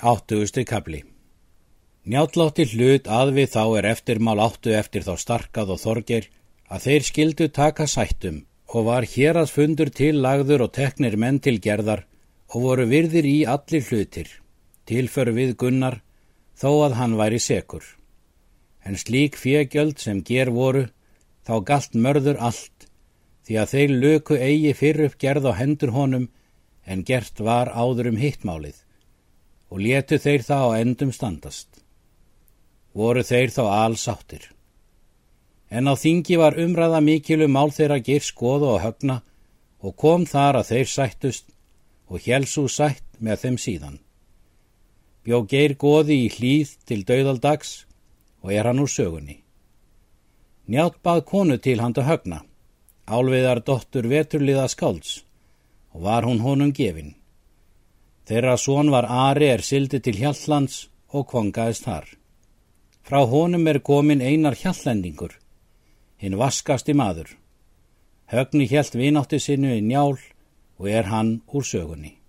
Áttugusti kabli Njátlátti hlut að við þá er eftirmál áttu eftir þá starkað og þorgir að þeir skildu taka sættum og var hér að fundur til lagður og teknir menn til gerðar og voru virðir í allir hlutir, tilför við gunnar þó að hann væri sekur. En slík fjögjöld sem ger voru, þá galt mörður allt, því að þeir löku eigi fyrir upp gerð á hendur honum en gert var áður um hittmálið og letu þeir það á endum standast. Voru þeir þá allsáttir. En á þingi var umræða mikilu um mál þeirra gir skoðu og högna og kom þar að þeir sættust og helsú sætt með þeim síðan. Bjó geir goði í hlýð til döðaldags og er hann úr sögunni. Njátt bað konu til handa högna, álviðar dottur veturliða skálds og var hún honum gefin. Þeirra són var Ari er sildi til Hjallands og kongaðist þar. Frá honum er komin einar Hjallendingur, hinn vaskasti maður. Högni hjælt vinátti sinu í njál og er hann úr sögunni.